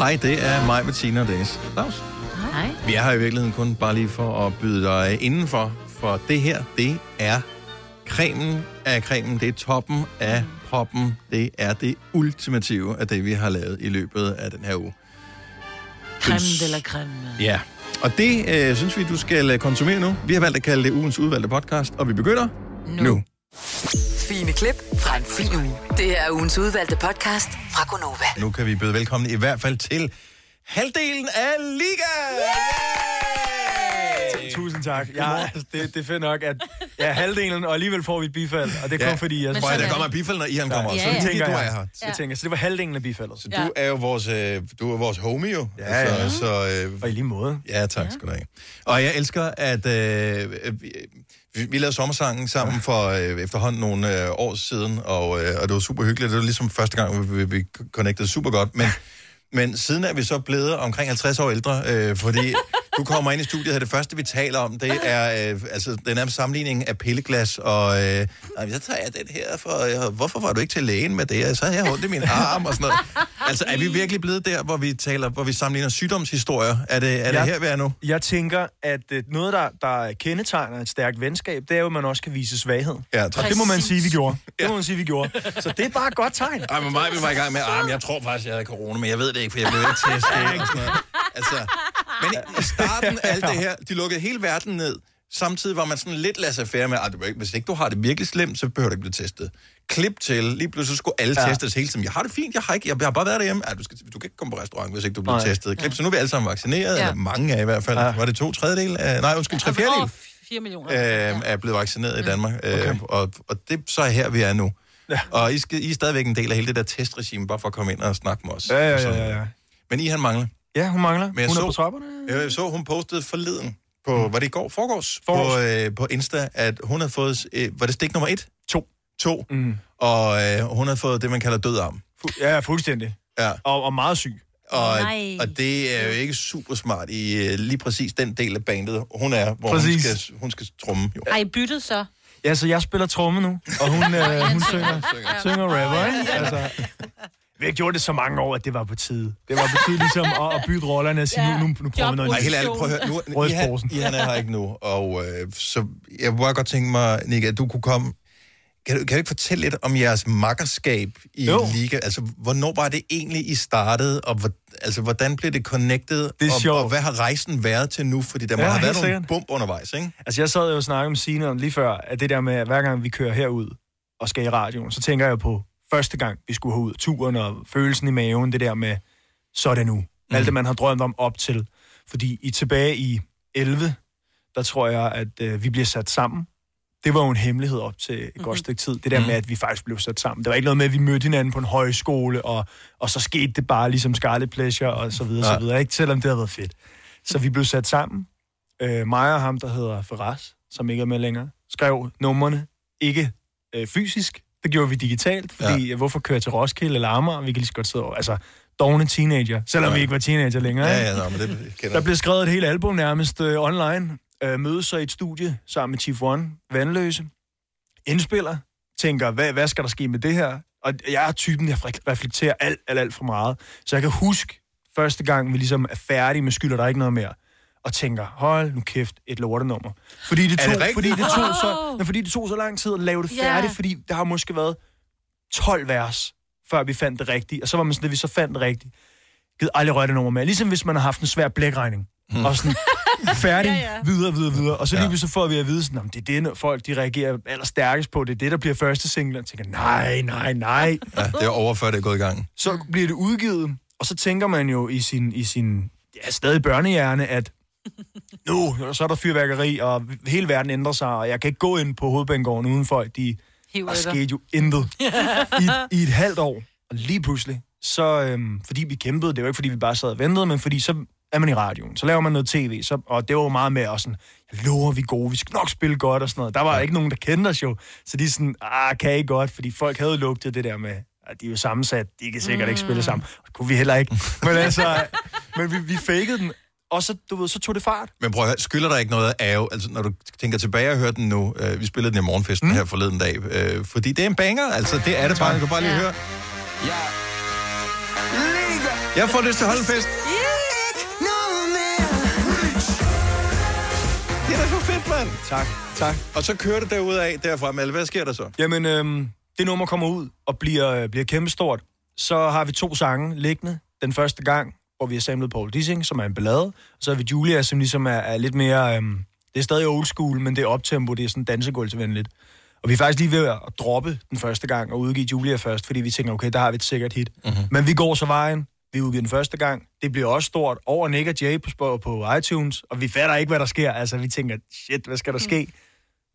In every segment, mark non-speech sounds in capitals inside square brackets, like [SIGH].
Hej, det er mig, Bettina Dennis. Claus. Hej. Vi er her i virkeligheden kun bare lige for at byde dig indenfor, for det her, det er cremen af cremen, det er toppen af poppen, det er det ultimative af det, vi har lavet i løbet af den her uge. Creme de la creme. Ja, og det øh, synes vi, du skal øh, konsumere nu. Vi har valgt at kalde det ugens udvalgte podcast, og vi begynder nu. nu. Fine klip fra en fin uge. Det her er ugens udvalgte podcast fra Gonova. Nu kan vi byde velkommen i hvert fald til halvdelen af Liga! Yay! Tusind tak. Ja, det, det er fedt nok, at ja, halvdelen, og alligevel får vi et bifald. Og det er kun Ja. fordi, jeg, Men Prøv der er kommer et bifald, når Ian kommer. Ja, Så ja. det er tænker du er jeg. her. jeg tænker, så det var halvdelen af bifaldet. Så du er jo vores, øh, du er vores homie jo. Ja, altså, Så, øh, Og i lige måde. ja, tak skal du have. Og jeg elsker, at øh, vi, vi, vi lavede sommersangen sammen for øh, efterhånden nogle øh, år siden, og, øh, og det var super hyggeligt. Det var ligesom første gang, vi, vi connectede super godt. Men, men siden er vi så blevet omkring 50 år ældre, øh, fordi du kommer ind i studiet, og det første, vi taler om, det er øh, altså, den nærmest sammenligning af pilleglas, og øh, "Nej, så tager jeg den her, for øh, hvorfor var du ikke til lægen med det? Så havde jeg ondt i min arm og sådan noget. Altså, er vi virkelig blevet der, hvor vi taler, hvor vi sammenligner sygdomshistorier? Er det, er det Ja. her, vi er nu? Jeg tænker, at øh, noget, der, der kendetegner et stærkt venskab, det er jo, at man også kan vise svaghed. Ja, tak. Det må man sige, vi gjorde. [LAUGHS] Det må man sige, vi gjorde. Så det er bare et godt tegn. Ej, men mig, var i gang med, men jeg tror faktisk, jeg havde corona, men jeg ved det ikke, for jeg blev [LAUGHS] ikke testet. og sådan noget. Altså, men i starten af alt det her, de lukkede hele verden ned. Samtidig var man sådan lidt laissez-faire med, at hvis ikke du har det virkelig slemt, så behøver du ikke blive testet. Klip til, lige pludselig skulle alle ja. Ja. testes hele tiden. Jeg har det fint, jeg har, ikke, jeg har bare været derhjemme. Ja, du, skal, du kan ikke komme på restaurant, hvis ikke du bliver Nej. testet. Klip, så nu er vi alle sammen vaccineret, ja. Ja. eller mange af i hvert fald. Ja. Ja. Var det to tredjedel? Af, nej, undskyld, tre fjerdedel Over 4 millioner. øh, er blevet vaccineret i Danmark. Øh, og, og det så er her, vi er nu. Ja. Og I, skal, I er stadigvæk en del af hele det der testregime, bare for at komme ind og snakke med os. Ja, ja, ja, ja, ja. Men I han mangler. Ja, hun mangler. jeg hun er så- på trapperne. Jeg så, hun postede forleden på, var det i går? Forgårs? Forgårs. På, øh, på Insta, at hun havde fået, øh, var det stik nummer et? To. To. Mm. Og øh, hun havde fået det, man kalder død arm. Fu- Ja, fuldstændig. Ja. Og, og meget syg. Og, Nej. og det er jo ikke super smart i øh, lige præcis den del af bandet, hun er, hvor hun Præcis. skal, hun skal trumme. Jo. Har I byttet så? Ja, så jeg spiller tromme nu, og hun, øh, hun [LAUGHS] synger, synger rapper, ikke? Altså, vi har gjort det så mange år, at det var på tide. Det var på tide ligesom at, at bytte rollerne og sige, Ja. nu, nu, nu prøver vi noget Nej, helt ærligt, prøv at høre. Nu, I, han. I han er her ikke nu, og øh, så jeg kunne godt tænke mig, Nick, at du kunne komme... Kan du, kan du ikke fortælle lidt om jeres makkerskab i Jo. Liga? Altså, hvornår var det egentlig, I startede, og hvor, altså, hvordan blev det connected? Det er og, sjovt. og hvad har rejsen været til nu? Fordi der må Ja, have været nogle sikkert. bump undervejs, ikke? Altså, jeg sad jo og snakkede med Signe om lige før, at det der med, at hver gang vi kører herud og skal i radioen, så tænker jeg på første gang, vi skulle have ud turen og følelsen i maven, det der med, så er det nu. Mm. Alt det, man har drømt om op til. Fordi i tilbage i 11, der tror jeg, at øh, vi bliver sat sammen. Det var jo en hemmelighed op til et mm-hmm. godt stykke tid. Det der Mhm. med, at vi faktisk blev sat sammen. Det var ikke noget med, at vi mødte hinanden på en højskole, og, og så skete det bare ligesom Scarlet Pleasure, og så videre, Ja. så videre. Ikke? Selvom det havde været fedt. Så vi blev sat sammen. Øh, mig og ham, der hedder Ferraz, som ikke er med længere, skrev numrene ikke øh, fysisk. Det gjorde vi digitalt, fordi ja. hvorfor køre til Roskilde eller Amager? Vi kan lige så godt sidde over. Altså, dogne teenager, selvom Ja. vi ikke var teenager længere. Ja, ja, nå, men det kender Der blev skrevet et helt album nærmest øh, online. Øh, mødes så i et studie sammen med Chief One, Vandløse. Indspiller. Tænker, hvad, hvad skal der ske med det her? Og jeg er typen, jeg reflekterer alt, alt, alt for meget. Så jeg kan huske første gang, vi ligesom er færdige med skylder der ikke noget mere. Og tænker, hold nu kæft, et lortenummer. Fordi det tog, det fordi det tog, så, men fordi det tog så lang tid at lave det færdigt, fordi der har måske været 12 vers, før vi fandt det rigtige. Og så var man sådan, at vi så fandt det rigtige. Givet aldrig røre det nummer med. Ligesom hvis man har haft en svær blækregning. Hmm. Og sådan, [LAUGHS] færdig, Ja, ja, videre, videre, videre. Og så Ja. lige så får vi at vide, sådan, "Nå, men det er det, folk de reagerer allerstærkest på. Det er det, der bliver første single. Og tænker, nej, nej, nej. Ja, det er over, før det er gået i gang. Så bliver det udgivet, og så tænker man jo i sin, i sin ja, stadig børnehjerne, at nu, så er der fyrværkeri, og hele verden ændrer sig, og jeg kan ikke gå ind på hovedbanegården uden folk, de Hiver der skete jo intet i, i et halvt år. Og lige pludselig, så øhm, fordi vi kæmpede, det var ikke fordi vi bare sad og ventede, men fordi så er man i radioen, så laver man noget tv, så, og det var jo meget med også sådan, jeg lover, vi er gode, vi skal nok spille godt og sådan noget. Der var ikke nogen, der kendte os jo, så de er sådan, ah, kan I godt, fordi folk havde lugtet det der med, at de er jo sammensat, de kan sikkert mm. ikke spille sammen. Og det kunne vi heller ikke. Men altså, men vi, vi fakede den, og så, du ved, så tog det fart. Men prøv at høre, skylder der ikke noget af, altså når du tænker tilbage og hører den nu, øh, vi spillede den i morgenfesten mm. her forleden dag, øh, fordi det er en banger, altså det er det bare, du kan bare lige Ja. høre. Jeg får lyst til at holde en fest. Det er da for fedt, mand. Tak, tak. Og så kører det derudad derfra, Mal. Hvad sker der så? Jamen, øhm, det nummer kommer ud og bliver, øh, bliver kæmpestort. Så har vi to sange liggende. Den første gang, hvor vi har samlet Paul Dissing, som er en ballade. Og så har vi Julia, som ligesom er, er lidt mere... Øhm, det er stadig old school, men det er optempo, det er sådan dansegulvsvenligt. Og vi er faktisk lige ved at droppe den første gang og udgive Julia først, fordi vi tænker, okay, der har vi et sikkert hit. Mm-hmm. Men vi går så vejen. Vi udgiver den første gang. Det bliver også stort over Nick og Jay på, på iTunes, og vi fatter ikke, hvad der sker. Altså, vi tænker, shit, hvad skal der ske?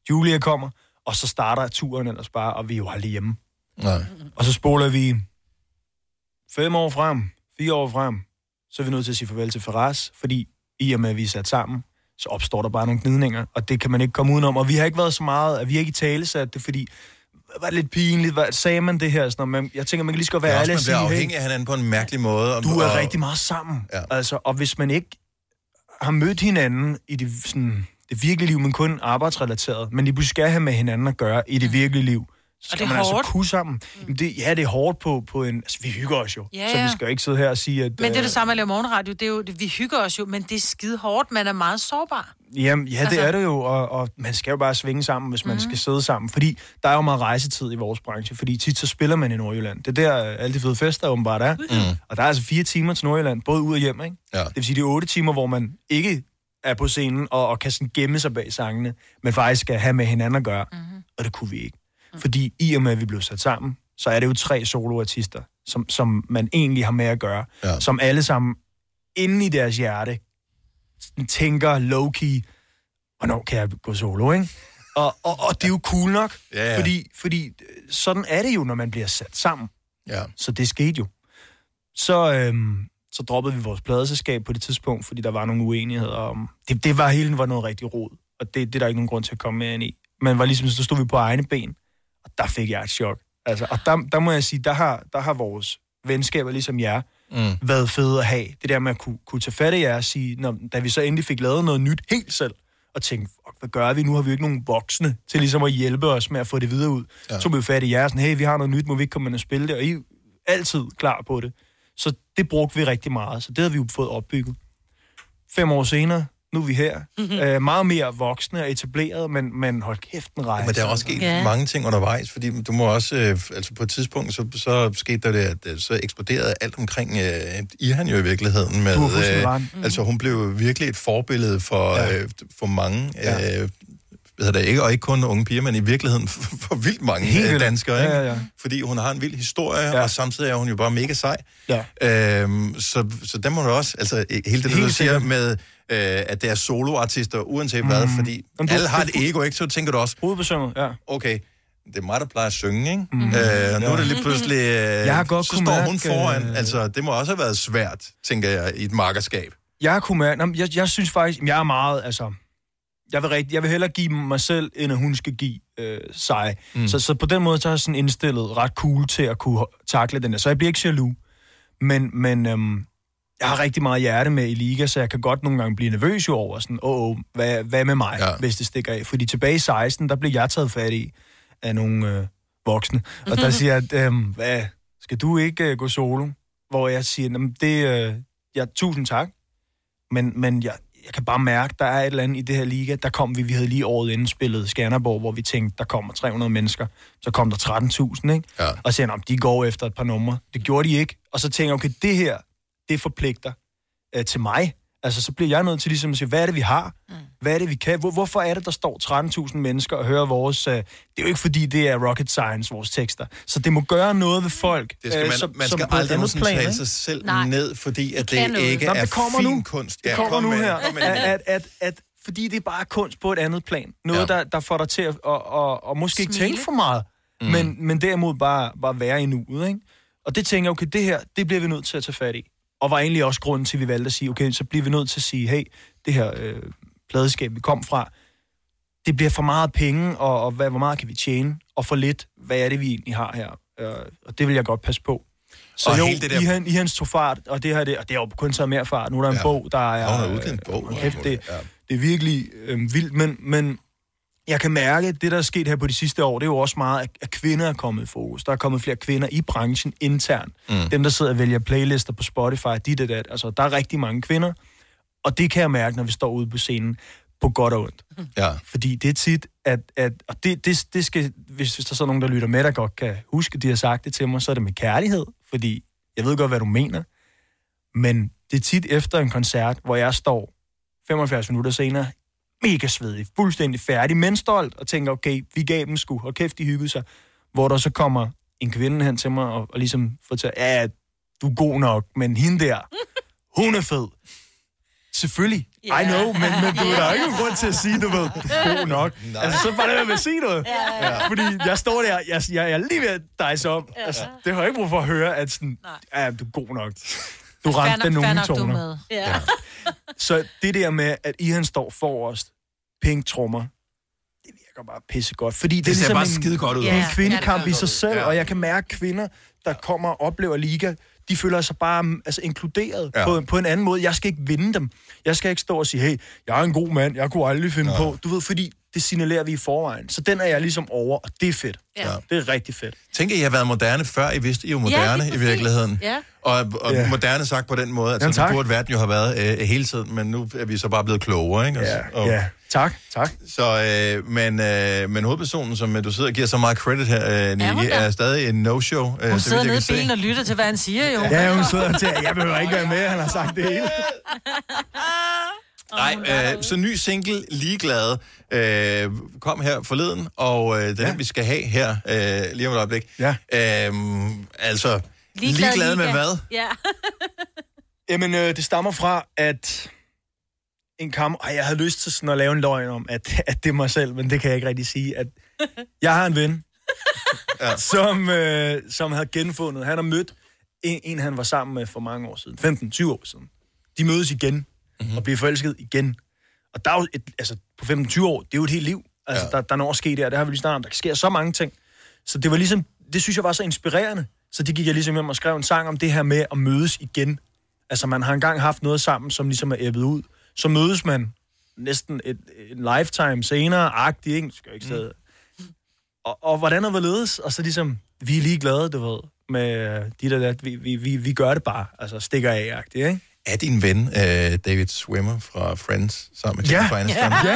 Julia kommer, og så starter turen ellers bare, og vi er jo aldrig hjemme. Nej. Og så spoler vi fem år frem, fire år frem, så er vi nødt til at sige farvel til Faraz, fordi i og med, at vi er sat sammen, så opstår der bare nogle gnidninger, og det kan man ikke komme udenom. Og vi har ikke været så meget, at vi har ikke i tale sat det, fordi var det lidt pinligt, hvad, sagde man det her? Sådan, men jeg tænker, man kan lige så godt Det er være også, ærlig man og sige, hey, afhængig af hinanden på en mærkelig måde. Og, du er og, rigtig meget sammen. Ja. Altså, og hvis man ikke har mødt hinanden i det, sådan, det virkelige liv, men kun arbejdsrelateret, men lige pludselig skal have med hinanden at gøre i det virkelige liv, så Og skal det er man altså hårdt. kunne sammen. Mm. Det, ja, det er hårdt på, på en... Altså, vi hygger os jo. Ja, Så vi skal jo ikke sidde her og sige, at... Men det er øh, det samme at lave morgenradio. Det er jo, det, vi hygger os jo, men det er skide hårdt. Man er meget sårbar. Jamen, ja, det Altså- er det jo, og, og man skal jo bare svinge sammen, hvis man mm. skal sidde sammen. Fordi der er jo meget rejsetid i vores branche, fordi tit så spiller man i Nordjylland. Det er der, øh, alle de fede fester åbenbart er. Mm. Og der er altså fire timer til Nordjylland, både ud og hjem, ikke? Ja. Det vil sige, det er otte timer, hvor man ikke er på scenen og, og kan sådan gemme sig bag sangene, men faktisk skal have med hinanden at gøre. Mm-hmm. Og det kunne vi ikke. Fordi i og med, at vi blev sat sammen, så er det jo tre soloartister, som, som man egentlig har med at gøre. Ja. Som alle sammen inde i deres hjerte tænker low-key, hvornår kan jeg gå solo, ikke? Og, og, og det er jo cool nok, Ja, ja. fordi, fordi øh, sådan er det jo, når man bliver sat sammen. Ja. Så det skete jo. Så, øhm, så droppede vi vores pladeselskab på det tidspunkt, fordi der var nogle uenigheder om... Det, det var hele var noget rigtig rod, og det, det er der ikke nogen grund til at komme med ind i. Men var ligesom, så stod vi på egne ben, der fik jeg et chok. Altså, og der, der må jeg sige, der har, der har vores venskaber, ligesom jer, Mm. været fede at have. Det der med at kunne, kunne tage fat i jer og sige, når, da vi så endelig fik lavet noget nyt helt selv, og tænkte, fuck, hvad gør vi? Nu har vi jo ikke nogen voksne til ligesom at hjælpe os med at få det videre ud. Ja. Så blev vi fat i jer, sådan, hey, vi har noget nyt, må vi ikke komme ind og spille det? Og I er altid klar på det. Så det brugte vi rigtig meget, så det har vi jo fået opbygget. Fem år senere, nu er vi her. Mm-hmm. Øh, meget mere voksne og etableret, men, men hold kæft en rejse. Men der er også sket Ja. mange ting undervejs, fordi du må også, øh, altså på et tidspunkt, så, så skete der det, at øh, så eksploderede alt omkring øh, Ihan jo i virkeligheden med, øh, altså hun blev virkelig et forbillede for, Ja. øh, for mange, ja. øh, hedder det, ikke, og ikke kun unge piger, men i virkeligheden for, for vildt mange Helt øh, vildt. danskere, ikke? ja, ja. fordi hun har en vild historie, Ja. og samtidig er hun jo bare mega sej. Ja. Øhm, så, så der må du også, altså hele det, Helt du siger med, øh, at det er soloartister, uanset mm. hvad, fordi Jamen, du- alle har et ego, ikke? Så tænker du også, Hovedbesømmet, ja. okay, det er mig, der plejer at synge, ikke? Mm. Øh, nu er det lige pludselig... Øh, Jeg har godt så står hun mærke, foran. øh, Altså, det må også have været svært, tænker jeg, i et markerskab. Jeg kunne mærke, jeg, jeg synes faktisk, jeg er meget, altså, jeg vil, rigtig, jeg vil hellere give mig selv, end at hun skal give øh, sig. Mm. Så, så på den måde, så er jeg sådan indstillet ret cool til at kunne takle den der. Så jeg bliver ikke jaloux. Men, men øhm, jeg har rigtig meget hjerte med i liga, så jeg kan godt nogle gange blive nervøs jo over sådan, åh, oh, hvad, hvad med mig, Ja. hvis det stikker af? Fordi tilbage i 16, der blev jeg taget fat i af nogle øh, voksne. Og der siger jeg, øhm, hvad, skal du ikke øh, gå solo? Hvor jeg siger, "Jamen, det, øh, ja, tusind tak, men, men jeg, jeg kan bare mærke, der er et eller andet i det her liga. Der kom vi, vi havde lige året inden spillet Skanderborg, hvor vi tænkte, der kommer 300 mennesker. Så kom der 13.000, ikke? Ja. Og så han, de går efter et par numre. Det gjorde de ikke. Og så tænker jeg, okay, det her, det forpligter øh, til mig. Altså, så bliver jeg nødt til ligesom at sige, hvad er det, vi har? Mm. Hvad er det, vi kan? Hvor, hvorfor er det, der står 13.000 mennesker og hører vores... Øh, det er jo ikke, fordi det er rocket science, vores tekster. Så det må gøre noget ved folk. Det skal man, som, man som skal på et aldrig andet nogensinde plan, tale ikke? sig selv Nej. ned, fordi at Det det ikke Nå, er det kommer fin nu. kunst. Det kommer nu med, her. kom med At, det. at, at, at, fordi det er bare kunst på et andet plan. Noget, Ja. ja. der, der får dig til at og, og, og måske ikke Smile. tænke for meget, mm. men, men derimod bare, bare være i nuet. Ikke? Og det tænker jeg, okay, det her, det bliver vi nødt til at tage fat i. Og var egentlig også grunden til, at vi valgte at sige, okay, så bliver vi nødt til at sige, hey, det her øh, pladeskab, vi kom fra, det bliver for meget penge, og, og hvad, hvor meget kan vi tjene, og for lidt, hvad er det, vi egentlig har her? Øh, og det vil jeg godt passe på. Så Og jo, hele det der- I, I hans tog fart, og det her, det, og det er jo kun taget mere fart. Nu er der en Ja. bog, der er... Hun har udgivet en bog. øh, Kæft, det, Ja. det er virkelig øh, vildt, men, men jeg kan mærke, at det, der er sket her på de sidste år, det er jo også meget, at- at kvinder er kommet i fokus. Der er kommet flere kvinder i branchen internt. Mm. Dem, der sidder og vælger playlister på Spotify, dit og dat. Altså, der er rigtig mange kvinder. Og det kan jeg mærke, når vi står ude på scenen, på godt og ondt. Ja. Fordi det er tit, at, at og det, det, det skal, hvis, hvis der så er nogen, der lytter med, der godt kan huske, de har sagt det til mig, så er det med kærlighed, fordi jeg ved godt, hvad du mener. Men det er tit efter en koncert, hvor jeg står 75 minutter senere, mega svedig, fuldstændig færdig, men stolt, og tænker, okay, vi gav dem sgu, og kæft, de hyggede sig. Hvor der så kommer en kvinde hen til mig, og, og ligesom fortæller, ja, du er god nok, men hende der, hun er fed. Selvfølgelig. Ja. I know, men, men du er der ikke nogen grund til at sige, du ved, god nok. Altså, så bare det med at sige noget. Ja. Fordi jeg står der, jeg, jeg, jeg er lige ved at dejse op. Altså, det har jeg ikke brug for at høre, at sådan, ja, du er god nok. Du ramte den nogle nok, du er toner. med. Ja. Så det der med, at Ihan står forrest, pink trommer, det virker bare pissegodt. Fordi det, Det er ser ligesom bare en, skide godt ud. det er Ja. en kvindekamp Ja, det i sig selv, Ja. og jeg kan mærke kvinder, der kommer og oplever liga, de føler sig bare mm, altså, inkluderet Ja. ja. på, på en anden måde. Jeg skal ikke vinde dem. Jeg skal ikke stå og sige, hey, jeg er en god mand, jeg kunne aldrig finde på. Du ved, fordi det signalerer vi i forvejen. Så den er jeg ligesom over, og det er fedt. Ja. Det er rigtig fedt. Tænk, at I har været moderne før, I vidste, I jo moderne lige i virkeligheden. Ja. Og, og Ja. moderne sagt på den måde, at Jamen, så det tak. burde verden jo have været øh, hele tiden, men nu er vi så bare blevet klogere, ikke? Ja, og, ja. Tak, tak. Så, øh, men, øh, men hovedpersonen, som øh, du sidder og giver så meget credit her, øh, Nicky, der? er stadig en no-show. Øh, Hun så sidder vidt jeg nede i kan se. bilen og lytter til, hvad han siger, jo. Ja, hun sidder og tænker, jeg behøver ikke være med, han har sagt det hele. [LAUGHS] Nej, øh, så ny single, Ligeglade, øh, kom her forleden, og øh, det er ja. Den, vi skal have her øh, lige om et øjeblik. Ja. Øh, altså, ligeglade, ligeglade med hvad? Ja. [LAUGHS] Jamen, øh, det stammer fra, at en kamp... Ej, jeg havde lyst til sådan at lave en løgn om, at, at det er mig selv, men det kan jeg ikke rigtig sige. At jeg har en ven, [LAUGHS] ja. som, øh, som havde genfundet... Han har mødt en, en, han var sammen med for mange år siden. 15-20 år siden. De mødes igen mm-hmm. og bliver forelsket igen. Og der er jo et, altså, på 15-20 år, det er jo et helt liv. Altså, Ja. der, der er noget at ske der. Det har vi lige snart om. Der sker så mange ting. Så det var ligesom... Det synes jeg var så inspirerende. Så det gik jeg ligesom hjem og skrev en sang om det her med at mødes igen. Altså, man har engang haft noget sammen, som ligesom er æbbet ud. Så mødes man næsten et, en lifetime senere, agtig, ikke? Skal jeg ikke sidde. Og, og hvordan er hvorledes? Og så ligesom, vi er lige glade, du ved, med dit og dat. Vi, vi, vi, vi gør det bare, altså stikker af, agtigt, ikke? Er din ven øh, David Swimmer fra Friends sammen med Ja. Jennifer Aniston? Ja, det er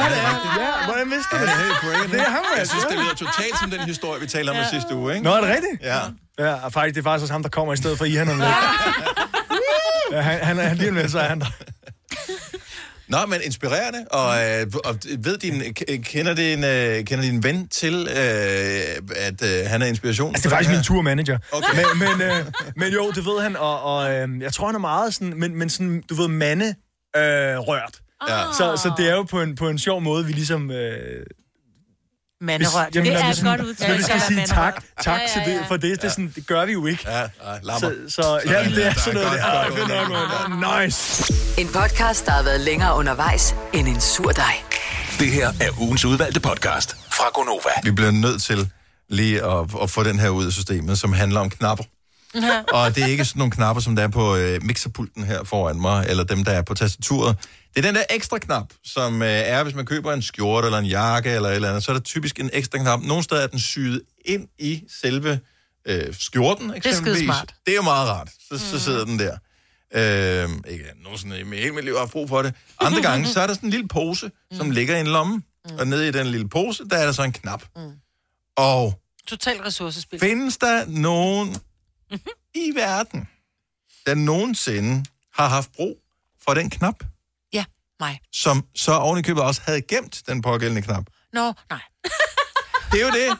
Ja, hvordan vidste du Ja, det? det er helt crazy. Det er ham, Jeg altså. synes, det lyder totalt som den historie, vi talte om ja. sidste uge, ikke? Nå, er det rigtigt? Ja. Ja, og faktisk, det er faktisk også ham, der kommer i stedet for Ian om lidt. Ja, han, han, han lige lidt, så er han der. Nå, men inspirerende, og, øh, og ved din, kender, din, øh, kender din ven til, øh, at øh, han er inspiration? Altså, det er faktisk min turmanager. Okay. Men, men, øh, men jo, det ved han, og, og øh, jeg tror, han er meget sådan, men, men sådan, du ved, mande øh, rørt. Ja. Så, så det er jo på en, på en sjov måde, vi ligesom... Øh, Manderørt. jamen, Det er et sådan, godt udtryk. Når vi skal sige tak, tak Ja, til ja, ja. det, for det, det, er sådan, det gør vi jo ikke. Ja, nej. Så, så ja, det er sådan noget, det er godt. Nice. En podcast, der har været længere undervejs end en sur dej. Det her er ugens udvalgte podcast fra Gonova. Vi bliver nødt til lige at, at få den her ud af systemet, som handler om knapper. og det er ikke sådan nogle knapper, som der er på øh, mixerpulten her foran mig, eller dem, der er på tastaturet. Det er den der ekstra knap, som øh, er, hvis man køber en skjorte eller en jakke eller et eller andet, så er der typisk en ekstra knap. Nogle steder er den syet ind i selve øh, skjorten, eksempelvis. skidesmart. Det er jo meget rart. Så, så sidder den der. Øh, ikke at nogen sådan i hele mit liv har brug for det. Andre gange, så er der sådan en lille pose, som ligger i en lomme. Og nede i den lille pose, der er der så en knap. Og Total ressourcespil. Findes der nogen i verden, der nogensinde har haft brug for den knap, Ja, mig. som så oven i købet også havde gemt den pågældende knap? Nå, nej. Det er jo det.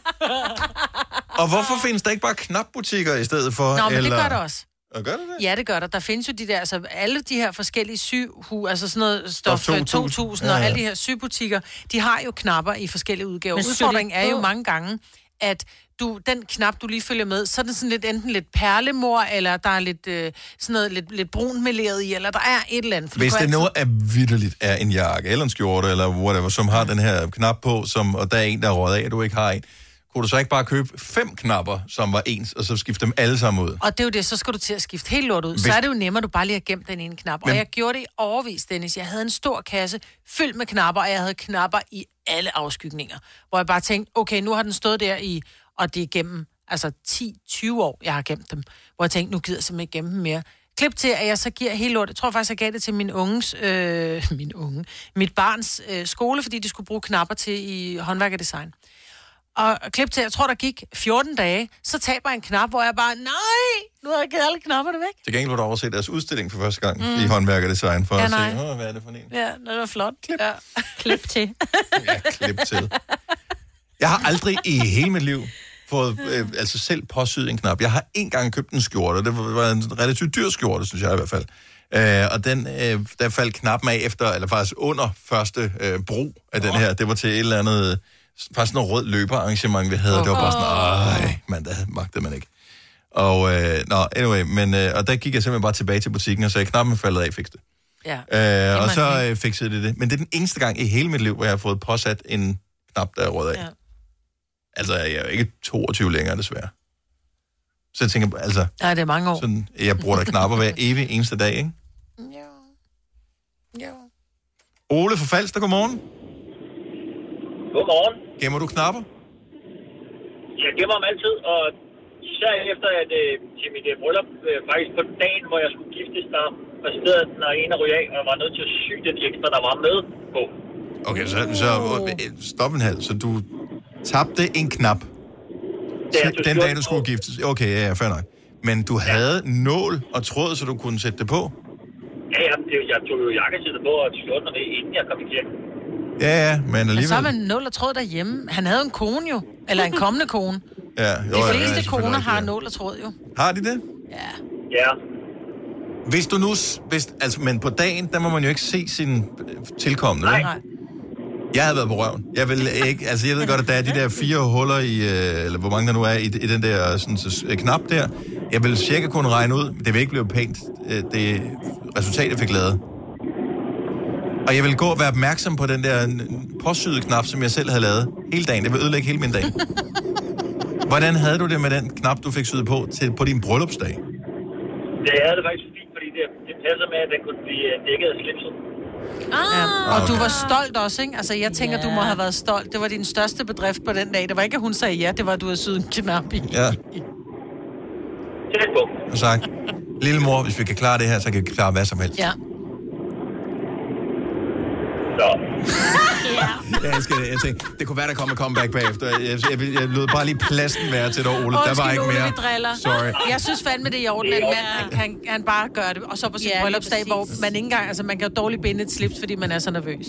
Og hvorfor findes der ikke bare knapbutikker i stedet for? Nå, men eller... det gør der også. Og gør det det? Ja, det gør der. Der findes jo de der, altså alle de her forskellige syhu, altså sådan noget stof, Stof 2000, 2000, 2000 ja, og ja. alle de her sybutikker, de har jo knapper i forskellige udgaver. Men Udfordringen er jo mange gange, at du, den knap, du lige følger med, så er den sådan lidt enten lidt perlemor, eller der er lidt, øh, sådan noget, lidt, lidt brun meleret i, eller der er et eller andet. For Hvis det altid- noget er vidderligt er en jakke, eller en skjorte, eller whatever, som har den her knap på, som, og der er en, der er røget af, og du ikke har en, kunne du så ikke bare købe fem knapper, som var ens, og så skifte dem alle sammen ud? Og det er jo det, så skal du til at skifte helt lort ud. Hvis- Så er det jo nemmere, at du bare lige har gemt den ene knap. Men- Og jeg gjorde det i overvis, Dennis. Jeg havde en stor kasse fyldt med knapper, og jeg havde knapper i alle afskygninger. Hvor jeg bare tænkte, okay, nu har den stået der i, og det er gennem altså 10-20 år, jeg har gemt dem. Hvor jeg tænkte, nu gider jeg simpelthen ikke gemme dem mere. Klip til, at jeg så giver helt lort. Jeg tror faktisk, jeg gav det til min unges, øh, [LAUGHS] min unge, mit barns øh, skole, fordi de skulle bruge knapper til i håndværkerdesign. Og klip til, jeg tror, der gik 14 dage, så taber jeg en knap, hvor jeg bare, nej, nu har jeg givet alle knapperne væk. Til gengæld var du overset deres udstilling for første gang mm. i håndværkerdesign, for Ja, at nej. se, Åh, hvad er det for en? Ja, det var flot. Klip. Ja. Klip til. [LAUGHS] Ja, klip til. Jeg har aldrig i hele mit liv fået øh, altså selv påsyet en knap. Jeg har en gang købt en skjorte. Det var, en relativt dyr skjorte, synes jeg i hvert fald. Øh, og den, øh, der faldt knappen af efter, eller faktisk under første øh, brug af den her. Det var til et eller andet, faktisk noget rød løberarrangement, vi havde. Det var bare sådan, ej, man, der magtede man ikke. Og, øh, nå, anyway, men, øh, og der gik jeg simpelthen bare tilbage til butikken og sagde, knappen faldet af, fik det. ja. Øh, og så øh, fikset det det. Men det er den eneste gang i hele mit liv, hvor jeg har fået påsat en knap, der er rød af. Ja. Altså, jeg er jo ikke 22 længere, desværre. Så jeg tænker, altså, ja, det er mange år. sådan, jeg bruger da knapper hver evig eneste dag, ikke? Ja. Ja. Ole fra Falster, godmorgen. Godmorgen. Gemmer du knapper? Jeg gemmer dem altid, og især efter at øh, til mit øh, bryllup, øh, faktisk på dagen, hvor jeg skulle giftes, der præsenterede den og en af ryge af, og jeg var nødt til at sy den ekstra, der var med på. Okay, så, så øh, stop en halv. Så du tabte en knap, jeg tog den dag, du skulle giftes. Okay, ja, ja, fair nok. Men du havde nål og tråd, så du kunne sætte det på? Ja, ja, det- jeg tog jo jakkesættet på og skjorten med, inden jeg kom i kirken. Ja, ja, men Men så alligevel... har man nul og tråd derhjemme. Han havde en kone jo. Eller en kommende kone. Ja, jo, De ja, ja, fleste selvfølgelig koner har ja. nål og tråd jo. Har de det? Ja. Ja, Hvis du nu... Hvis, altså, men på dagen, der må man jo ikke se sin øh, tilkommende, Nej. Nej. Jeg havde været på røven. Jeg vil ikke... Altså, jeg ved godt, at der er de der fire huller i... Øh, eller hvor mange der nu er i, i den der sådan, så, øh, knap der. Jeg vil cirka kunne regne ud. Det vil ikke blive pænt. Øh, det resultat, jeg fik lavet. Og jeg vil gå og være opmærksom på den der n- påsyede knap, som jeg selv havde lavet hele dagen. Det vil ødelægge hele min dag. Hvordan havde du det med den knap, du fik syet på til, på din bryllupsdag? det havde det faktisk fint, fordi det, det passer med, at den kunne blive dækket af slipset. Ja. Ah. Og du var stolt også, ikke? Altså, jeg tænker, Ja. du må have været stolt. Det var din største bedrift på den dag. Det var ikke, at hun sagde ja, det var, at du havde syet en knap i. Ja, Tæt på. og sagt, lille mor, hvis vi kan klare det her, så kan vi klare hvad som helst. Ja. Så, [LAUGHS] Jeg elsker det. Jeg tænkte, det kunne være, der kom en comeback bagefter. Jeg, jeg, jeg, jeg lød bare lige pladsen være til dig, Ole. der var Undskyld, ikke mere. vi driller. Sorry. Jeg synes fandme, det er i orden, at mand, han, kan, han bare gør det. Og så på sin Ja, ja, bryllupsdag, hvor man ikke engang, altså man kan jo dårligt binde et slips, fordi man er så nervøs.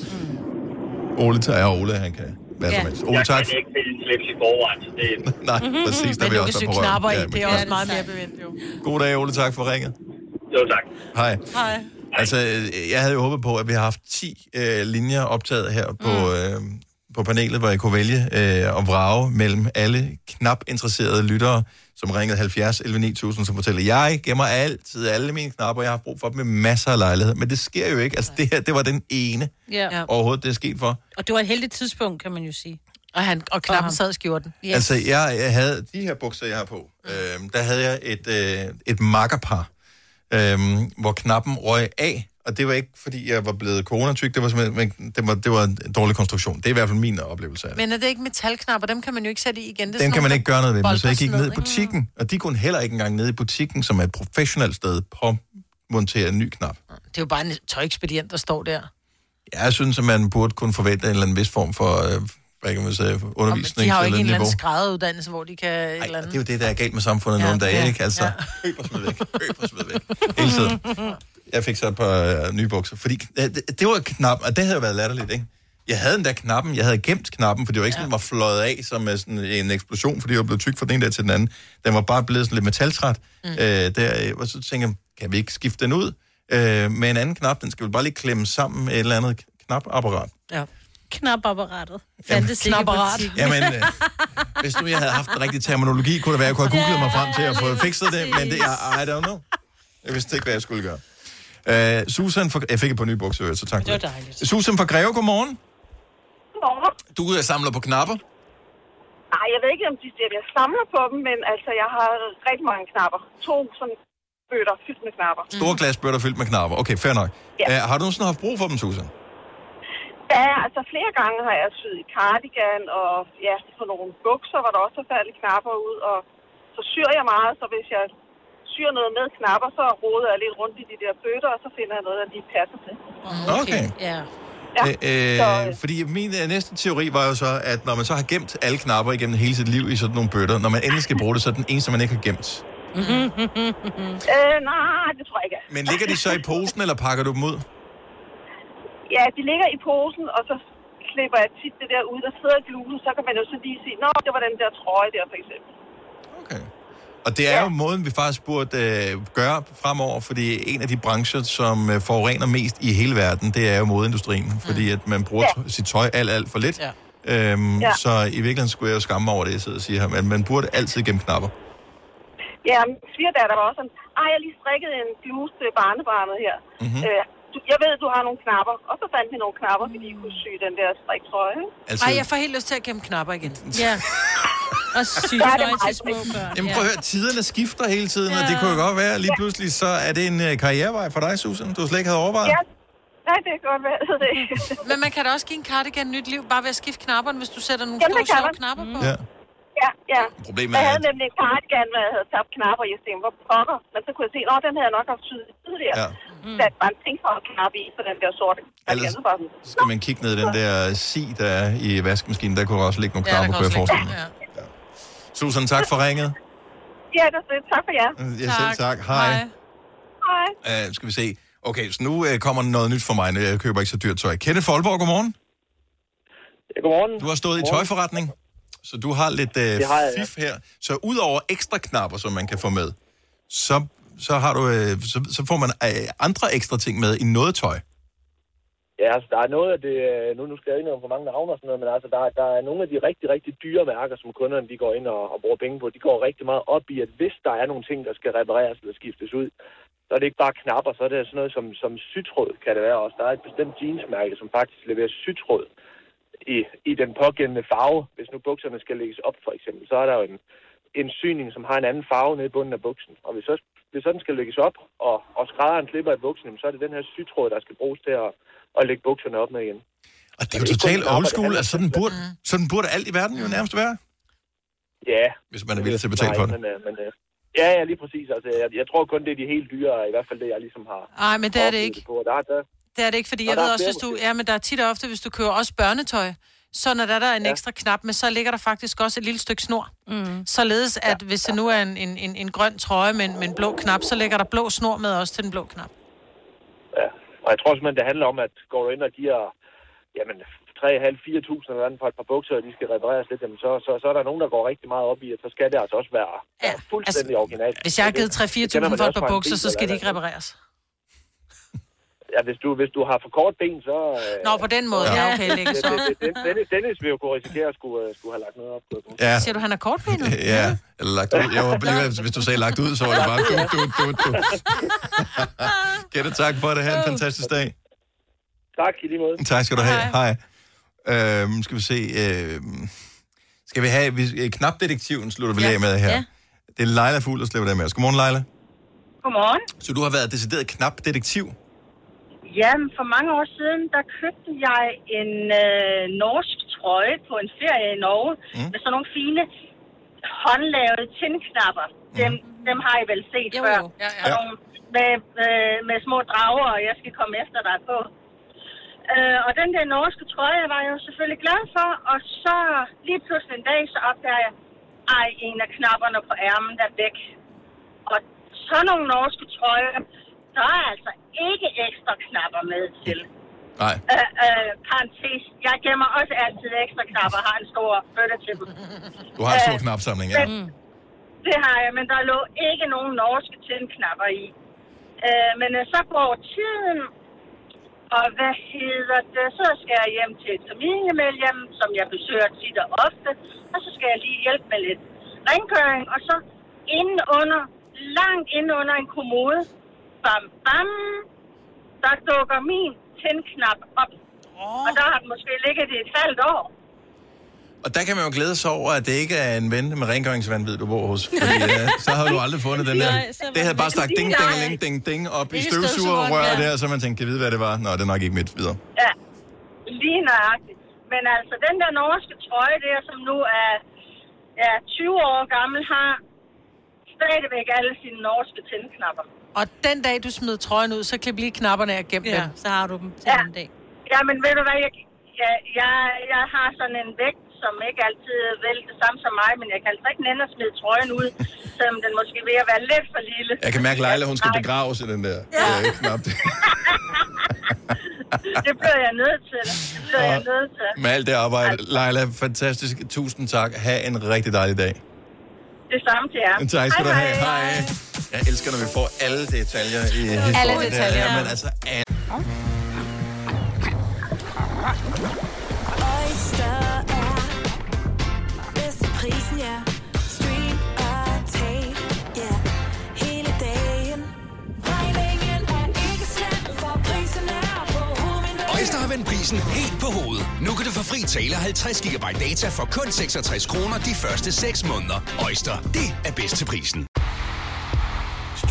Ole tager Ole, han kan hvad som Ja. helst. Ole, jeg tak. kan ikke finde slips i forvejen, så det [LAUGHS] Nej, præcis, der vil jeg også være på knapper i, røven. det er Ja, også det meget er mere bevendt, jo. God dag, Ole. Tak for ringet. jo tak. Hej. Hej. Altså, jeg havde jo håbet på, at vi har haft 10 øh, linjer optaget her på, øh, på panelet, hvor jeg kunne vælge øh, og vrage mellem alle knap interesserede lyttere, som ringede 70 11 9000, som fortæller, jeg gemmer altid alle mine knapper, jeg har brug for dem med masser af lejlighed. Men det sker jo ikke. Altså, det her, det var den ene Ja. Overhovedet, det er sket for. Og det var et heldigt tidspunkt, kan man jo sige. Og, han, og knappen ham. sad i skjorten. Yes. Altså, jeg, jeg havde de her bukser, jeg har på, øh, der havde jeg et, øh, et makkerpar, øh, hvor knappen røg af, og det var ikke, fordi jeg var blevet coronatyk, det var simpelthen, men det var, det var en dårlig konstruktion. Det er i hvert fald min oplevelse af det. Men er det ikke metalknapper? Dem kan man jo ikke sætte i igen. Det er sådan kan man ikke gøre noget ved, men så jeg gik ned i butikken, og de kunne heller ikke engang ned i butikken, som er et professionelt sted, på montere en ny knap. Det er jo bare en tøjekspedient, der står der. Jeg synes, at man burde kunne forvente en eller anden vis form for, øh, hvad kan man sige, undervisning de har jo ikke en eller anden skrædderuddannelse, hvor de kan... et Ej, eller andet. det er jo det, der er galt med samfundet ja, Ja, nogle dage, ja, ikke? Altså, ja. køb og smid væk, køb og smid væk. Hele tiden. Jeg fik så et par øh, nye bukser, fordi øh, det, det var knap, og det havde jo været latterligt, ikke? Jeg havde den der knappen, jeg havde gemt knappen, for det var ikke sådan, den var fløjet af som øh, sådan en eksplosion, fordi jeg var blevet tyk fra den ene dag til den anden. Den var bare blevet sådan lidt metaltræt. Mm. Øh, der, øh, og så tænkte jeg, kan vi ikke skifte den ud øh, med en anden knap? Den skal vel bare lige klemme sammen med et eller andet knapapparat. Ja. Knapapparatet. Fandtes ikke i. Jamen, øh, hvis nu jeg havde haft den rigtige terminologi, kunne det være, at jeg kunne have googlet mig frem til at få fikset det, men det er, I don't know. Jeg vidste ikke, hvad jeg skulle gøre. Uh, Susan, for, jeg fik et par nye bukser, så tak for Det var dejligt. Susan fra Greve, godmorgen. Godmorgen. Du uh, samler på knapper. Nej, jeg ved ikke, om de siger, at jeg samler på dem, men altså, jeg har rigtig mange knapper. To sådan bøtter fyldt med knapper. Store glasbøtter fyldt med knapper. Okay, fair nok. Ja. Uh, har du nogensinde haft brug for dem, Susan? Ja, altså flere gange har jeg syet i cardigan, og ja, på nogle bukser, hvor der også er faldet knapper ud, og så syr jeg meget, så hvis jeg syr noget med knapper, så roder jeg lidt rundt i de der bøtter, og så finder jeg noget, der lige passer til. Okay. Ja. Ja, Øh, så, øh, fordi min øh, næste teori var jo så, at når man så har gemt alle knapper igennem hele sit liv i sådan nogle bøtter, når man endelig skal bruge det, så er den eneste, man ikke har gemt. øh, nej, det tror jeg ikke. Men ligger de så i posen, eller pakker du dem ud? Ja, de ligger i posen, og så klipper jeg tit det der ud, der sidder i blusen, så kan man jo så lige sige, nå, det var den der trøje der, for eksempel. Okay. Og det er jo måden, vi faktisk burde øh, gøre fremover, fordi en af de brancher, som øh, forurener mest i hele verden, det er jo modeindustrien, mm. fordi at man bruger Ja. ja. sit tøj alt, alt for lidt. Ja. Øhm, Ja. Så i virkeligheden skulle jeg jo skamme mig over det, jeg sidder og siger her, men man burde altid gemme knapper. Ja, min svigerdatter var også sådan, ej, jeg har lige strikket en bluse til barnebarnet her. Mhm. Mm-hmm. Øh, du- jeg ved, du har nogle knapper. Og så fandt vi nogle knapper, fordi I kunne sy den der striktrøje. Altså, Ej, jeg får helt lyst til at gemme knapper igen. Ja. [LAUGHS] Og Ja, det sygtøj er til små børn. Jamen prøv at høre, tiderne skifter hele tiden, ja. og det kunne jo godt være, at lige pludselig så er det en øh, karrierevej for dig, Susan, du slet ikke havde overvejet. Ja, nej, det kan godt være. Det. [LAUGHS] Men man kan da også give en cardigan nyt liv, bare ved at skifte knapperne, hvis du sætter nogle Jamen, store sjove man. knapper på. Ja. ja, ja. Problemet Jeg er, havde at... nemlig en cardigan, hvor jeg havde tabt knapper, og jeg tænkte, hvor pokker. Men så kunne jeg se, at den havde jeg nok haft syet tidligere. Ja. Ja. Sat bare en ting for at knappe i på den der sorte. Ellers- Skal man kigge ned i den der si, der er i vaskemaskinen, der kunne også ligge nogle Ja, knapper, kan kunne jeg forestille mig. Ja. Susan, tak for ringet. Ja, det er. Tak for jer. Ja, selv tak. Hej. Hej. Uh, skal vi se. Okay, så nu uh, kommer noget nyt for mig. Jeg køber ikke så dyrt tøj. Kenneth Folborg, godmorgen. Ja, godmorgen. Du har stået i tøjforretning, så du har lidt uh, Det har jeg, ja. fif her. Så udover ekstra knapper, som man kan få med, så, så, har du, øh, så, så får man øh, andre ekstra ting med i noget tøj. Ja, altså, der er noget af det, øh, nu, nu skal jeg ikke om for mange navne og sådan noget, men altså, der, der er nogle af de rigtig, rigtig dyre mærker, som kunderne de går ind og, og bruger penge på. De går rigtig meget op i, at hvis der er nogle ting, der skal repareres eller skiftes ud, så er det ikke bare knapper, så er det sådan noget som, som sytråd, kan det være også. Der er et bestemt jeansmærke, som faktisk leverer sytråd i, i den pågældende farve. Hvis nu bukserne skal lægges op, for eksempel, så er der jo en, en syning, som har en anden farve nede i bunden af buksen. Og hvis, så, hvis sådan skal lægges op, og, og skrædderen klipper i buksen, jamen, så er det den her sytråd, der skal bruges til at, at lægge bukserne op med igen. Og det er jo Det totalt old det school. Altså, sådan, burde, sådan burde alt i verden jo nærmest være, Ja. hvis man er villig til at betale for det. Men, øh, men, øh, ja, ja, lige præcis. Altså, jeg, jeg tror kun, det er de helt dyre, i hvert fald det, jeg ligesom har Nej, men det er det ikke. På. Der, er- der, Det er det ikke, fordi jeg ved også, hvis du... Ja, men der er tit og ofte, hvis du køber også børnetøj, så når der, der er en Ja. ekstra knap med, så ligger der faktisk også et lille stykke snor. Mm. Således at hvis det nu er en, en, en, en grøn trøje med en, med en blå knap, så ligger der blå snor med også til den blå knap. ja. Og jeg tror simpelthen, det handler om, at går du ind og giver jamen, 3.500-4.000 eller andet på et par bukser, og de skal repareres lidt, jamen, så, så, så er der nogen, der går rigtig meget op i, at så skal det altså også være Ja, ja, fuldstændig altså, originalt. Hvis jeg har givet det kender 3-4.000 man for et par bukser, så skal de ikke repareres. Ja, hvis du, hvis du har for kort ben, så... Øh, Nå, på den måde. Ja, okay, lægge det, så. Dennis, Dennis vil jo kunne risikere at skulle, øh, skulle have lagt noget op. på. Ja, Siger du, han er kortbenet? [LAUGHS] ja. Eller lagt ud. Jeg var lige, hvis du sagde lagt ud, så var det bare du, du, du, du. [LAUGHS] Kette, tak for det. Ha' en fantastisk dag. Tak i lige måde. Tak skal du have. Hej. Øhm, skal vi se. Øhm, skal vi have... Vi, øh, knapdetektiven slutter vi Ja. af med her. Ja. Det er Leila Fugl, der slipper det med os. Godmorgen, Leila. Godmorgen. Så du har været decideret knapdetektiv? Jamen, for mange år siden, der købte jeg en øh, norsk trøje på en ferie i Norge, Mm. mm. med sådan nogle fine håndlavede tindknapper. Dem, dem har I vel set Jo, før. jo. Ja, ja. Nogle Med, øh, med små drager, og jeg skal komme efter dig på. Øh, og den der norske trøje var jeg jo selvfølgelig glad for, og så lige pludselig en dag, så opdager jeg, ej, en af knapperne på ærmen er væk. Og sådan nogle norske trøjer, der er altså ikke ekstra knapper med til. Nej. Øh, øh, parentes, jeg gemmer også altid ekstra knapper, har en stor bøtte til dem. Du har en stor Øh, knapsamling, ja. men- Det har jeg, men der lå ikke nogen norske tændknapper i. Øh, men øh, så går tiden, og hvad hedder det, så skal jeg hjem til et familiemedlem, som jeg besøger tit og ofte, og så skal jeg lige hjælpe med lidt rengøring, og så inde under, langt inde under en kommode, bam, bam, der dukker min tændknap op. Oh. Og der har den måske ligget i et halvt år. Og der kan man jo glæde sig over, at det ikke er en ven med rengøringsvandvid, du bor hos. Fordi øh, så har du aldrig fundet den der. Det havde bare sagt ding, ding, ding, ding, ding op i støvsugerrøret støvsugerrør, der, så man tænkte, kan vide, hvad det var? Nå, det er nok ikke mit videre. Ja, lige nøjagtigt. Men altså, den der norske trøje der, som nu er ja, 20 år gammel, har stadigvæk alle sine norske tændknapper. Og den dag, du smider trøjen ud, så klip lige knapperne af gennem Ja, dem. så har du dem til Ja. en dag. Ja, men ved du hvad, jeg, jeg, jeg, jeg har sådan en vægt, som ikke altid vel det samme som mig, men jeg kan altså ikke nænde at smide trøjen ud, [LAUGHS] selvom den måske ved at være lidt for lille. Jeg kan mærke, Leila, hun skal Nej, begraves i den der øh, knap. [LAUGHS] Det bliver jeg nødt til. Det bliver jeg nødt til. Med alt det arbejde. Leila, fantastisk. Tusind tak. Ha' en rigtig dejlig dag. Det samme til jer. Tak skal du have. hej. Hej. Jeg elsker, når vi får alle detaljer i historien. Alle detaljer, Ja, ja. men altså, alle. Oyster er bedst til prisen, ja. Stream og tag, ja. Hele dagen. Regningen er ikke slem, for prisen er på hovedet. Øjster har vendt prisen helt på hovedet. Nu kan du få fri tale 50 GB data for kun 66 kroner de første 6 måneder. Øjster, det er bedst til prisen.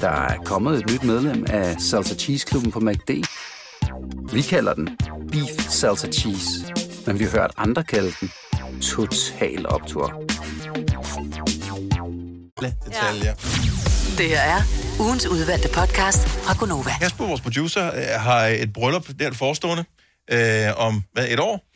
Der er kommet et nyt medlem af Salsa Cheese Klubben på MACD. Vi kalder den Beef Salsa Cheese, men vi har hørt andre kalde den Total Optor. Detaljer. Det her er ugens udvalgte podcast fra Gonova. Kasper, vores producer, øh, har et bryllup der forestående øh, om hvad, et år?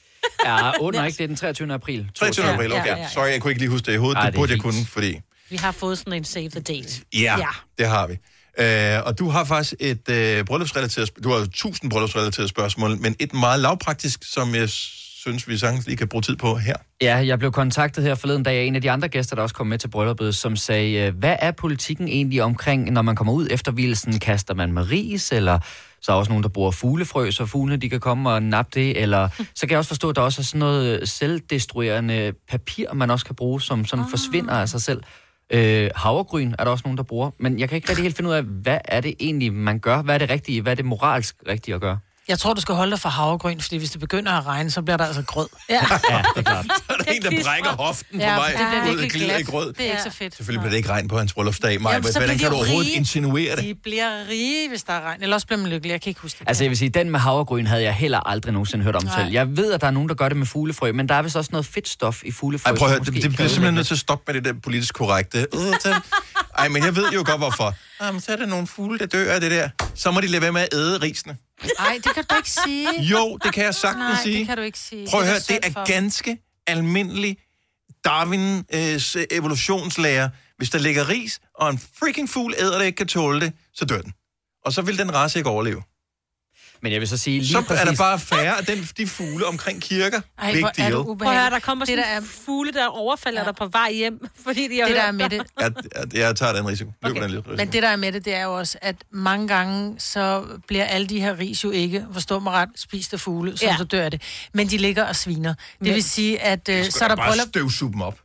Ja, under ikke. Det er den 23. april. 23. april, okay. Ja, ja, ja. Sorry, jeg kunne ikke lige huske det i hovedet. Ej, det det burde jeg kunne, fordi... Vi har fået sådan en save the date. Ja, ja. det har vi. Øh, og du har faktisk et øh, bryllupsrelateret... Du har jo tusind bryllupsrelaterede spørgsmål, men et meget lavpraktisk, som jeg synes, vi sagtens lige kan bruge tid på her. Ja, jeg blev kontaktet her forleden dag af en af de andre gæster, der også kom med til brylluppet, som sagde, øh, hvad er politikken egentlig omkring, når man kommer ud efter hvilesen? Kaster man med ris, eller så er der også nogen, der bruger fuglefrø, så fuglene de kan komme og nappe det, eller [LAUGHS] så kan jeg også forstå, at der også er sådan noget selvdestruerende papir, man også kan bruge, som sådan ah. forsvinder af sig selv. Øh, havregryn er der også nogen, der bruger, men jeg kan ikke rigtig helt finde ud af, hvad er det egentlig, man gør? Hvad er det rigtige? Hvad er det moralsk rigtige at gøre? Jeg tror, du skal holde dig for havregryn, fordi hvis det begynder at regne, så bliver der altså grød. Ja. Ja, det er klart. [LAUGHS] Så er der en, der brækker hoften på Ja, vej det bliver ud virkelig og glider i glat. grød. Det er ikke så fedt. Selvfølgelig bliver det ikke regn på hans bryllupsdag, Maja. Jamen, Hvordan kan du overhovedet rige. insinuere det? De bliver rige, hvis der er regn. Eller også bliver man lykkelig. Jeg kan ikke huske det. Altså jeg vil sige, den med havregryn havde jeg heller aldrig nogensinde hørt om Nej. selv. Jeg ved, at der er nogen, der gør det med fuglefrø, men der er vist også noget fedtstof i fuglefrø. Ej, prøv at høre, det, det bliver simpelthen nødt til at stoppe med det der politisk korrekte. Øh, Ej, men jeg ved jo godt, hvorfor. Jamen, så er der nogle fugle, der dør af det der. Så må de lade være med at æde risene. Nej, det kan du ikke sige. Jo, det kan jeg sagtens Nej, sige. det kan du ikke sige. Prøv at Det er høre, det for er dem. ganske almindelig Darwins evolutionslære. Hvis der ligger ris, og en freaking fugl æder det ikke kan tåle det, så dør den. Og så vil den race ikke overleve. Men jeg vil så sige lige Så er der præcis- bare færre af den, de fugle omkring kirker. Ej, Big hvor er deal. du Prøv at høre, der kommer Det, sådan der en er- fugle, der overfalder ja. dig på vej hjem, [LAUGHS] fordi de har Det, der er med det, Jeg, jeg, jeg tager den risiko. Løb okay. den risiko. Men det, der er med det, det er jo også, at mange gange, så bliver alle de her ris jo ikke, forstå mig ret, spist af fugle, som Ja. så dør det. Men de ligger og sviner. Det Men- vil sige, at øh, Så er der bare bryllup... støvsuge dem op.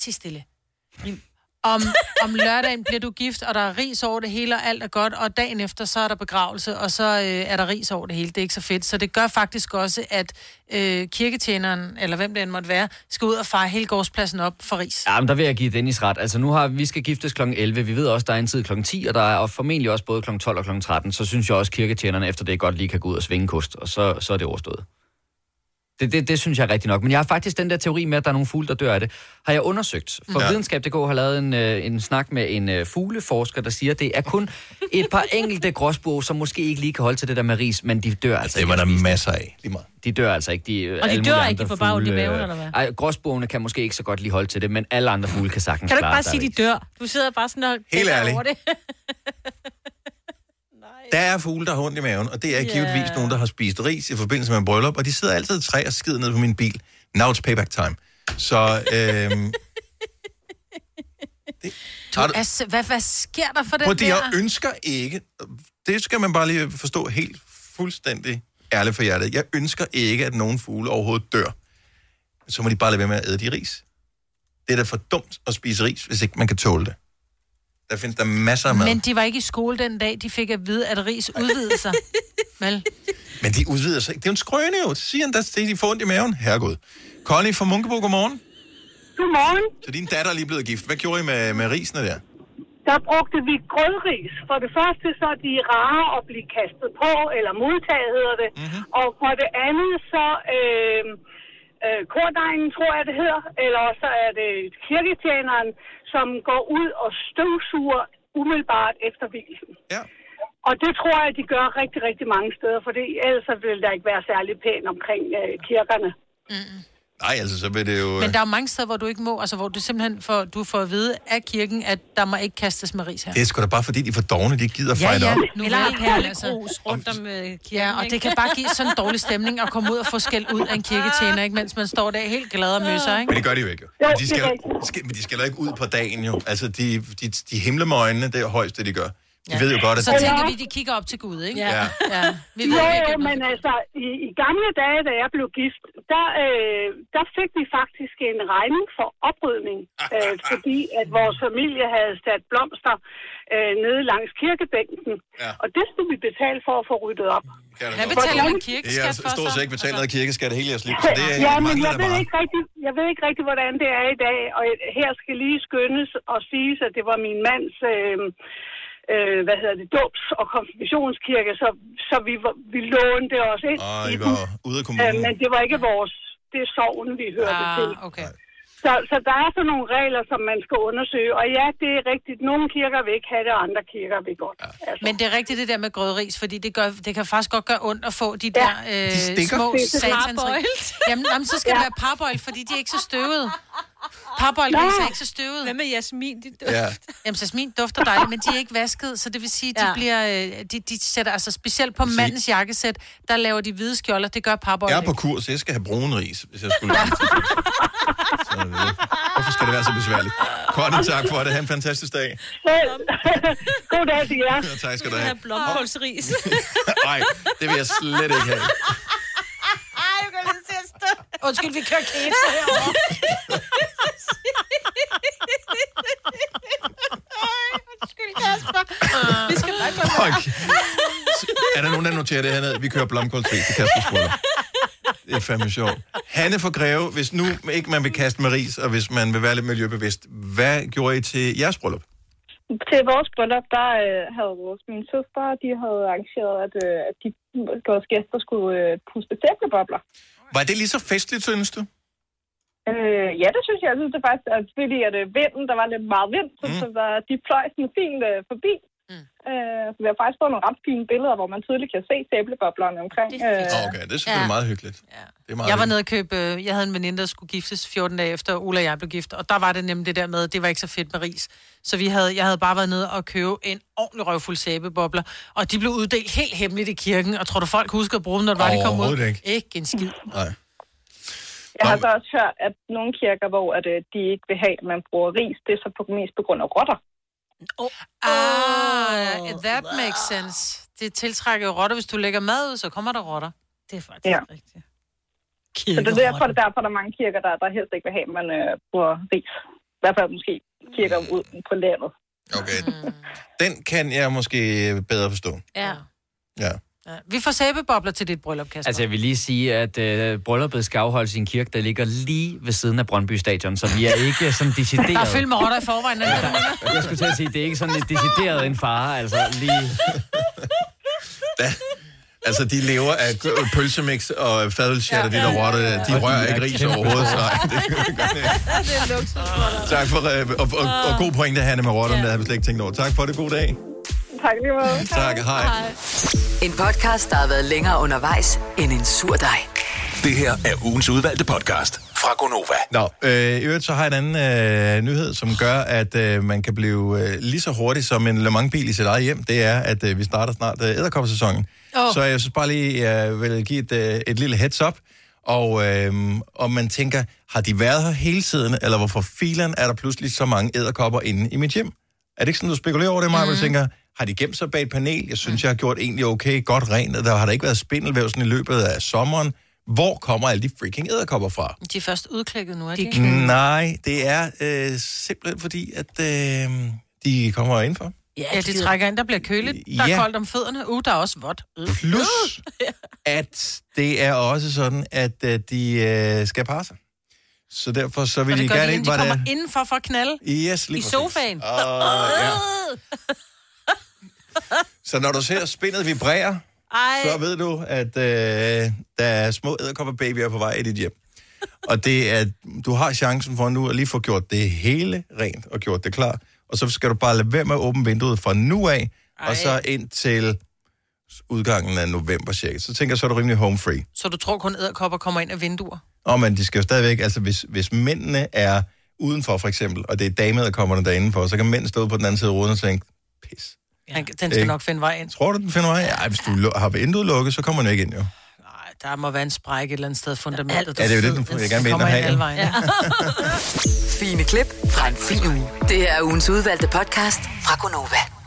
Ti stille. Om, om lørdagen bliver du gift, og der er ris over det hele, og alt er godt, og dagen efter, så er der begravelse, og så øh, er der ris over det hele. Det er ikke så fedt. Så det gør faktisk også, at øh, kirketjeneren, eller hvem det end måtte være, skal ud og fare hele gårdspladsen op for ris. Ja, men der vil jeg give Dennis ret. Altså nu har vi skal giftes kl. 11. Vi ved også, der er en tid kl. 10, og der er formentlig også både kl. 12 og kl. 13. Så synes jeg også, kirketjenerne efter det godt lige kan gå ud og svinge kost, og så, så er det overstået. Det, det, det synes jeg er rigtigt nok. Men jeg har faktisk den der teori med, at der er nogle fugle, der dør af det, har jeg undersøgt. For Ja. Videnskab.dk har lavet en, øh, en snak med en øh, fugleforsker, der siger, at det er kun et par enkelte gråsbue, som måske ikke lige kan holde til det der med ris, men de dør altså Det var der masser af, lige meget. De dør altså ikke. De, Og de dør ikke, de andre får bare ondt i maven, eller hvad? Ej, gråsbuerne kan måske ikke så godt lige holde til det, men alle andre fugle kan sagtens Kan du ikke bare sig sige, de dør? Du sidder bare sådan og Helt ærligt. over det. [LAUGHS] Der er fugle, der har ondt i maven, og det er Ja. givetvis nogen, der har spist ris i forbindelse med en bryllup, og de sidder altid i træ og skider ned på min bil. Now it's payback time. Så, øhm, Du, altså, hvad, hvad sker der for den det, der? jeg ønsker ikke, det skal man bare lige forstå helt fuldstændig ærligt for hjertet. Jeg ønsker ikke, at nogen fugle overhovedet dør. Så må de bare lade være med at æde de ris. Det er da for dumt at spise ris, hvis ikke man kan tåle det. Der findes der masser af mad. Men de var ikke i skole den dag, de fik at vide, at ris udvidede sig. [LAUGHS] Vel? Men de udvider sig ikke. Det er jo en skrøne jo. Så siger han, at de får ondt i maven. Herregud. Connie fra Munkebo, godmorgen. Godmorgen. Så din datter er lige blevet gift. Hvad gjorde I med, med risene der? Der brugte vi grødris. For det første så er de rare at blive kastet på, eller modtaget hedder det. Mm-hmm. Og for det andet så øh, øh, kordejen, tror jeg det hedder, eller så er det kirketjeneren, som går ud og støvsuger umiddelbart efter hvilsen. Ja. Og det tror jeg, de gør rigtig, rigtig mange steder, for ellers så vil der ikke være særlig pænt omkring øh, kirkerne. Nej, altså, så vil det jo... Men der er jo mange steder, hvor du ikke må, altså hvor du simpelthen får, du får at vide af kirken, at der må ikke kastes med ris her. Det er sgu da bare fordi, de er for dogne, de gider Ja, fejle ja. op. Nu Eller har vel, perlegrus rundt om øh, kirken, Ja, og det kan bare give sådan en dårlig stemning at komme ud og få skæld ud af en kirketjener, ikke? mens man står der helt glad og møsser, ikke? Men det gør de jo ikke. Jo, Men de skal, skal, men de skal ikke ud på dagen jo. Altså, de, de, de himler med øjnene, det er højst, det de gør. De ved jo godt, at Så tænker vi, de kigger op til Gud, ikke? Ja. ja. Vi jo, ved jo, ikke, men altså, i, i gamle dage, da jeg blev gift, der, øh, der fik vi faktisk en regning for oprydning, øh, [LAUGHS] fordi at vores familie havde sat blomster øh, nede langs kirkebænken, ja. og det skulle vi betale for at få ryddet op. Hvad betaler man kirkeskat Jeg for har stort så? set ikke betalt noget kirkeskat hele jeres liv, så det er ja, men jeg ved, ikke rigtig, jeg ved ikke rigtig, hvordan det er i dag, og her skal lige skyndes og siges, at det var min mands... Øh, øh, hvad hedder det, dåbs- og konfirmationskirke, så, så vi, vi lånte os ind Og i var ude af Øh, kommunen. men det var ikke vores, det er sovn, vi hørte Ah, til. okay. Så, så der er sådan nogle regler, som man skal undersøge. Og ja, det er rigtigt. Nogle kirker vil ikke have det, og andre kirker vil godt. Ja. Altså. Men det er rigtigt det der med grødris, fordi det, gør, det kan faktisk godt gøre ondt at få de der øh, De stikker. små Det satans... parboiled. Jamen, jamen, så skal ja. det være parboil, fordi de er ikke så støvede. Parboiled er ikke så støvede. Hvad med jasmin? De Ja. Jamen, jasmin dufter dejligt, men de er ikke vasket, så det vil sige, de Ja. bliver... øh, De, de sætter, altså specielt på mandens jakkesæt, der laver de hvide skjolder, det gør parboil Jeg er på kurs, jeg skal have brun ris, hvis jeg skulle. [LAUGHS] så, øh, hvorfor skal det være så besværligt? Connie, tak for det. Ha' en fantastisk dag. God dag til jer. Ja, tak skal du have. blomkålsris. [LAUGHS] Nej, det vil jeg slet ikke have. Ej, jeg kan lige se at. Undskyld, vi kører keto herovre. Undskyld, Kasper. Vi skal bare gå Okay. Er der nogen, der noterer det hernede? Vi kører blomkålsris til Kaspers bryllup. Det er fandme sjovt. Hanne for Greve, hvis nu ikke man vil kaste med ris, og hvis man vil være lidt miljøbevidst, hvad gjorde I til jeres bryllup? Til vores bryllup, der øh, havde vores, min søster, de havde arrangeret, at, øh, at de, vores gæster skulle øh, puste tæblebobler. Var det lige så festligt, synes du? Øh, ja, det synes jeg. Jeg synes det faktisk, at fordi at øh, vinden, der var lidt meget vind, så, mm. så der, de fløj sådan fint øh, forbi. Mm. Øh, så vi har faktisk fået nogle ret fine billeder, hvor man tydeligt kan se tæbleboblerne omkring. Øh, Okay, det er selvfølgelig Ja. meget hyggeligt. Det er meget Jeg var nede og købe, øh, jeg havde en veninde, der skulle giftes 14 dage efter Ulla og jeg blev gift, og der var det nemlig det der med, det var ikke så fedt med ris. Så vi havde, jeg havde bare været nede og købe en ordentlig røvfuld sæbebobler, og de blev uddelt helt hemmeligt i kirken, og tror du folk husker at bruge dem, når det var, de kom ud? Ikke. Ikke en skid. Nej. jeg har så også hørt, at nogle kirker, hvor at, øh, de ikke vil have, at man bruger ris, det er så på, mest på grund af rotter. Ah, that makes sense. Det tiltrækker jo rotter. Hvis du lægger mad ud, så kommer der rotter. Det er faktisk Ja. rigtigt. Så det er derfor, det er derfor, der er mange kirker, der, der helst ikke vil have, at man øh, bruger ris. I hvert fald måske kirker ud på landet. Okay. Den kan jeg måske bedre forstå. Ja. Ja. Ja. Vi får sæbebobler til dit bryllup, Kasper. Altså, jeg vil lige sige, at øh, brylluppet skal afholdes i en kirke, der ligger lige ved siden af Brøndby Stadion, så vi er ikke sådan decideret... Der er fyldt med rotter i forvejen. Er du mener? Jeg skulle til at sige, det er ikke sådan et decideret en fare, altså lige... Altså, de lever af pølsemix og fadølshatter, de der rotter, der. de rører ikke ris overhovedet. Så, det gør det ikke. det er luksus. tak for, øh, og, og, og god pointe, Hanne, med rotterne, det havde vi slet ikke tænkt over. Tak for det, god dag. Tak lige måde. [LAUGHS] Tak, hej. En podcast, der har været længere undervejs end en sur dej. Det her er ugens udvalgte podcast fra Gonova. Nå, øh, i øvrigt så har jeg en anden øh, nyhed, som gør, at øh, man kan blive øh, lige så hurtig som en Le Mans-bil i sit eget hjem. Det er, at øh, vi starter snart øh, æderkopsæsonen. Åh. Så jeg synes bare lige, jeg vil give et, øh, et lille heads up. Og, øh, og man tænker, har de været her hele tiden, eller hvorfor filen er der pludselig så mange æderkopper inde i mit hjem? Er det ikke sådan, du spekulerer over det, Maja? Mm. Du tænker, har de gemt sig bag et panel? Jeg synes, jeg har gjort egentlig okay, godt rent. Der har der ikke været spindelvæv sådan i løbet af sommeren. Hvor kommer alle de freaking æderkopper fra? De er først udklækket nu, er de De ikke? Nej, det er øh, simpelthen fordi, at øh, de kommer indenfor. Ja, de trækker ind, der bliver køligt. Der er Ja. koldt om fødderne. Uh, der er også vådt. Øh. Plus, [LAUGHS] at det er også sådan, at øh, de øh, skal parre sig. Så derfor så vil de gerne de, ind, de hvor kommer det indenfor for at knalde. Yes, lige I præcis. sofaen. Uh, ja. [LAUGHS] Så når du ser spindet vibrere, Ej. så ved du, at øh, der er små æderkopper babyer på vej i dit hjem. Og det er, du har chancen for nu at lige få gjort det hele rent og gjort det klar. Og så skal du bare lade være med at åbne vinduet fra nu af, Ej. og så ind til udgangen af november cirka. Så tænker jeg, så er du rimelig home free. Så du tror kun æderkopper kommer ind af vinduer? Og men de skal jo stadigvæk, altså hvis, hvis mændene er udenfor for eksempel, og det er damer, der kommer der indenfor, så kan mænd stå på den anden side af ruden og tænke, pis. Ja. Den skal Ikke? nok finde vej ind. Tror du, den finder vej? Ja, hvis du har vinduet lukket, så kommer den ikke ind, jo. Der må være en sprække et eller andet sted fundamentet. Ja, det er jo det, den- jeg gerne vil ind og have. Ind vejen. [LAUGHS] Fine klip fra en fin uge. Det er ugens udvalgte podcast fra Gonova.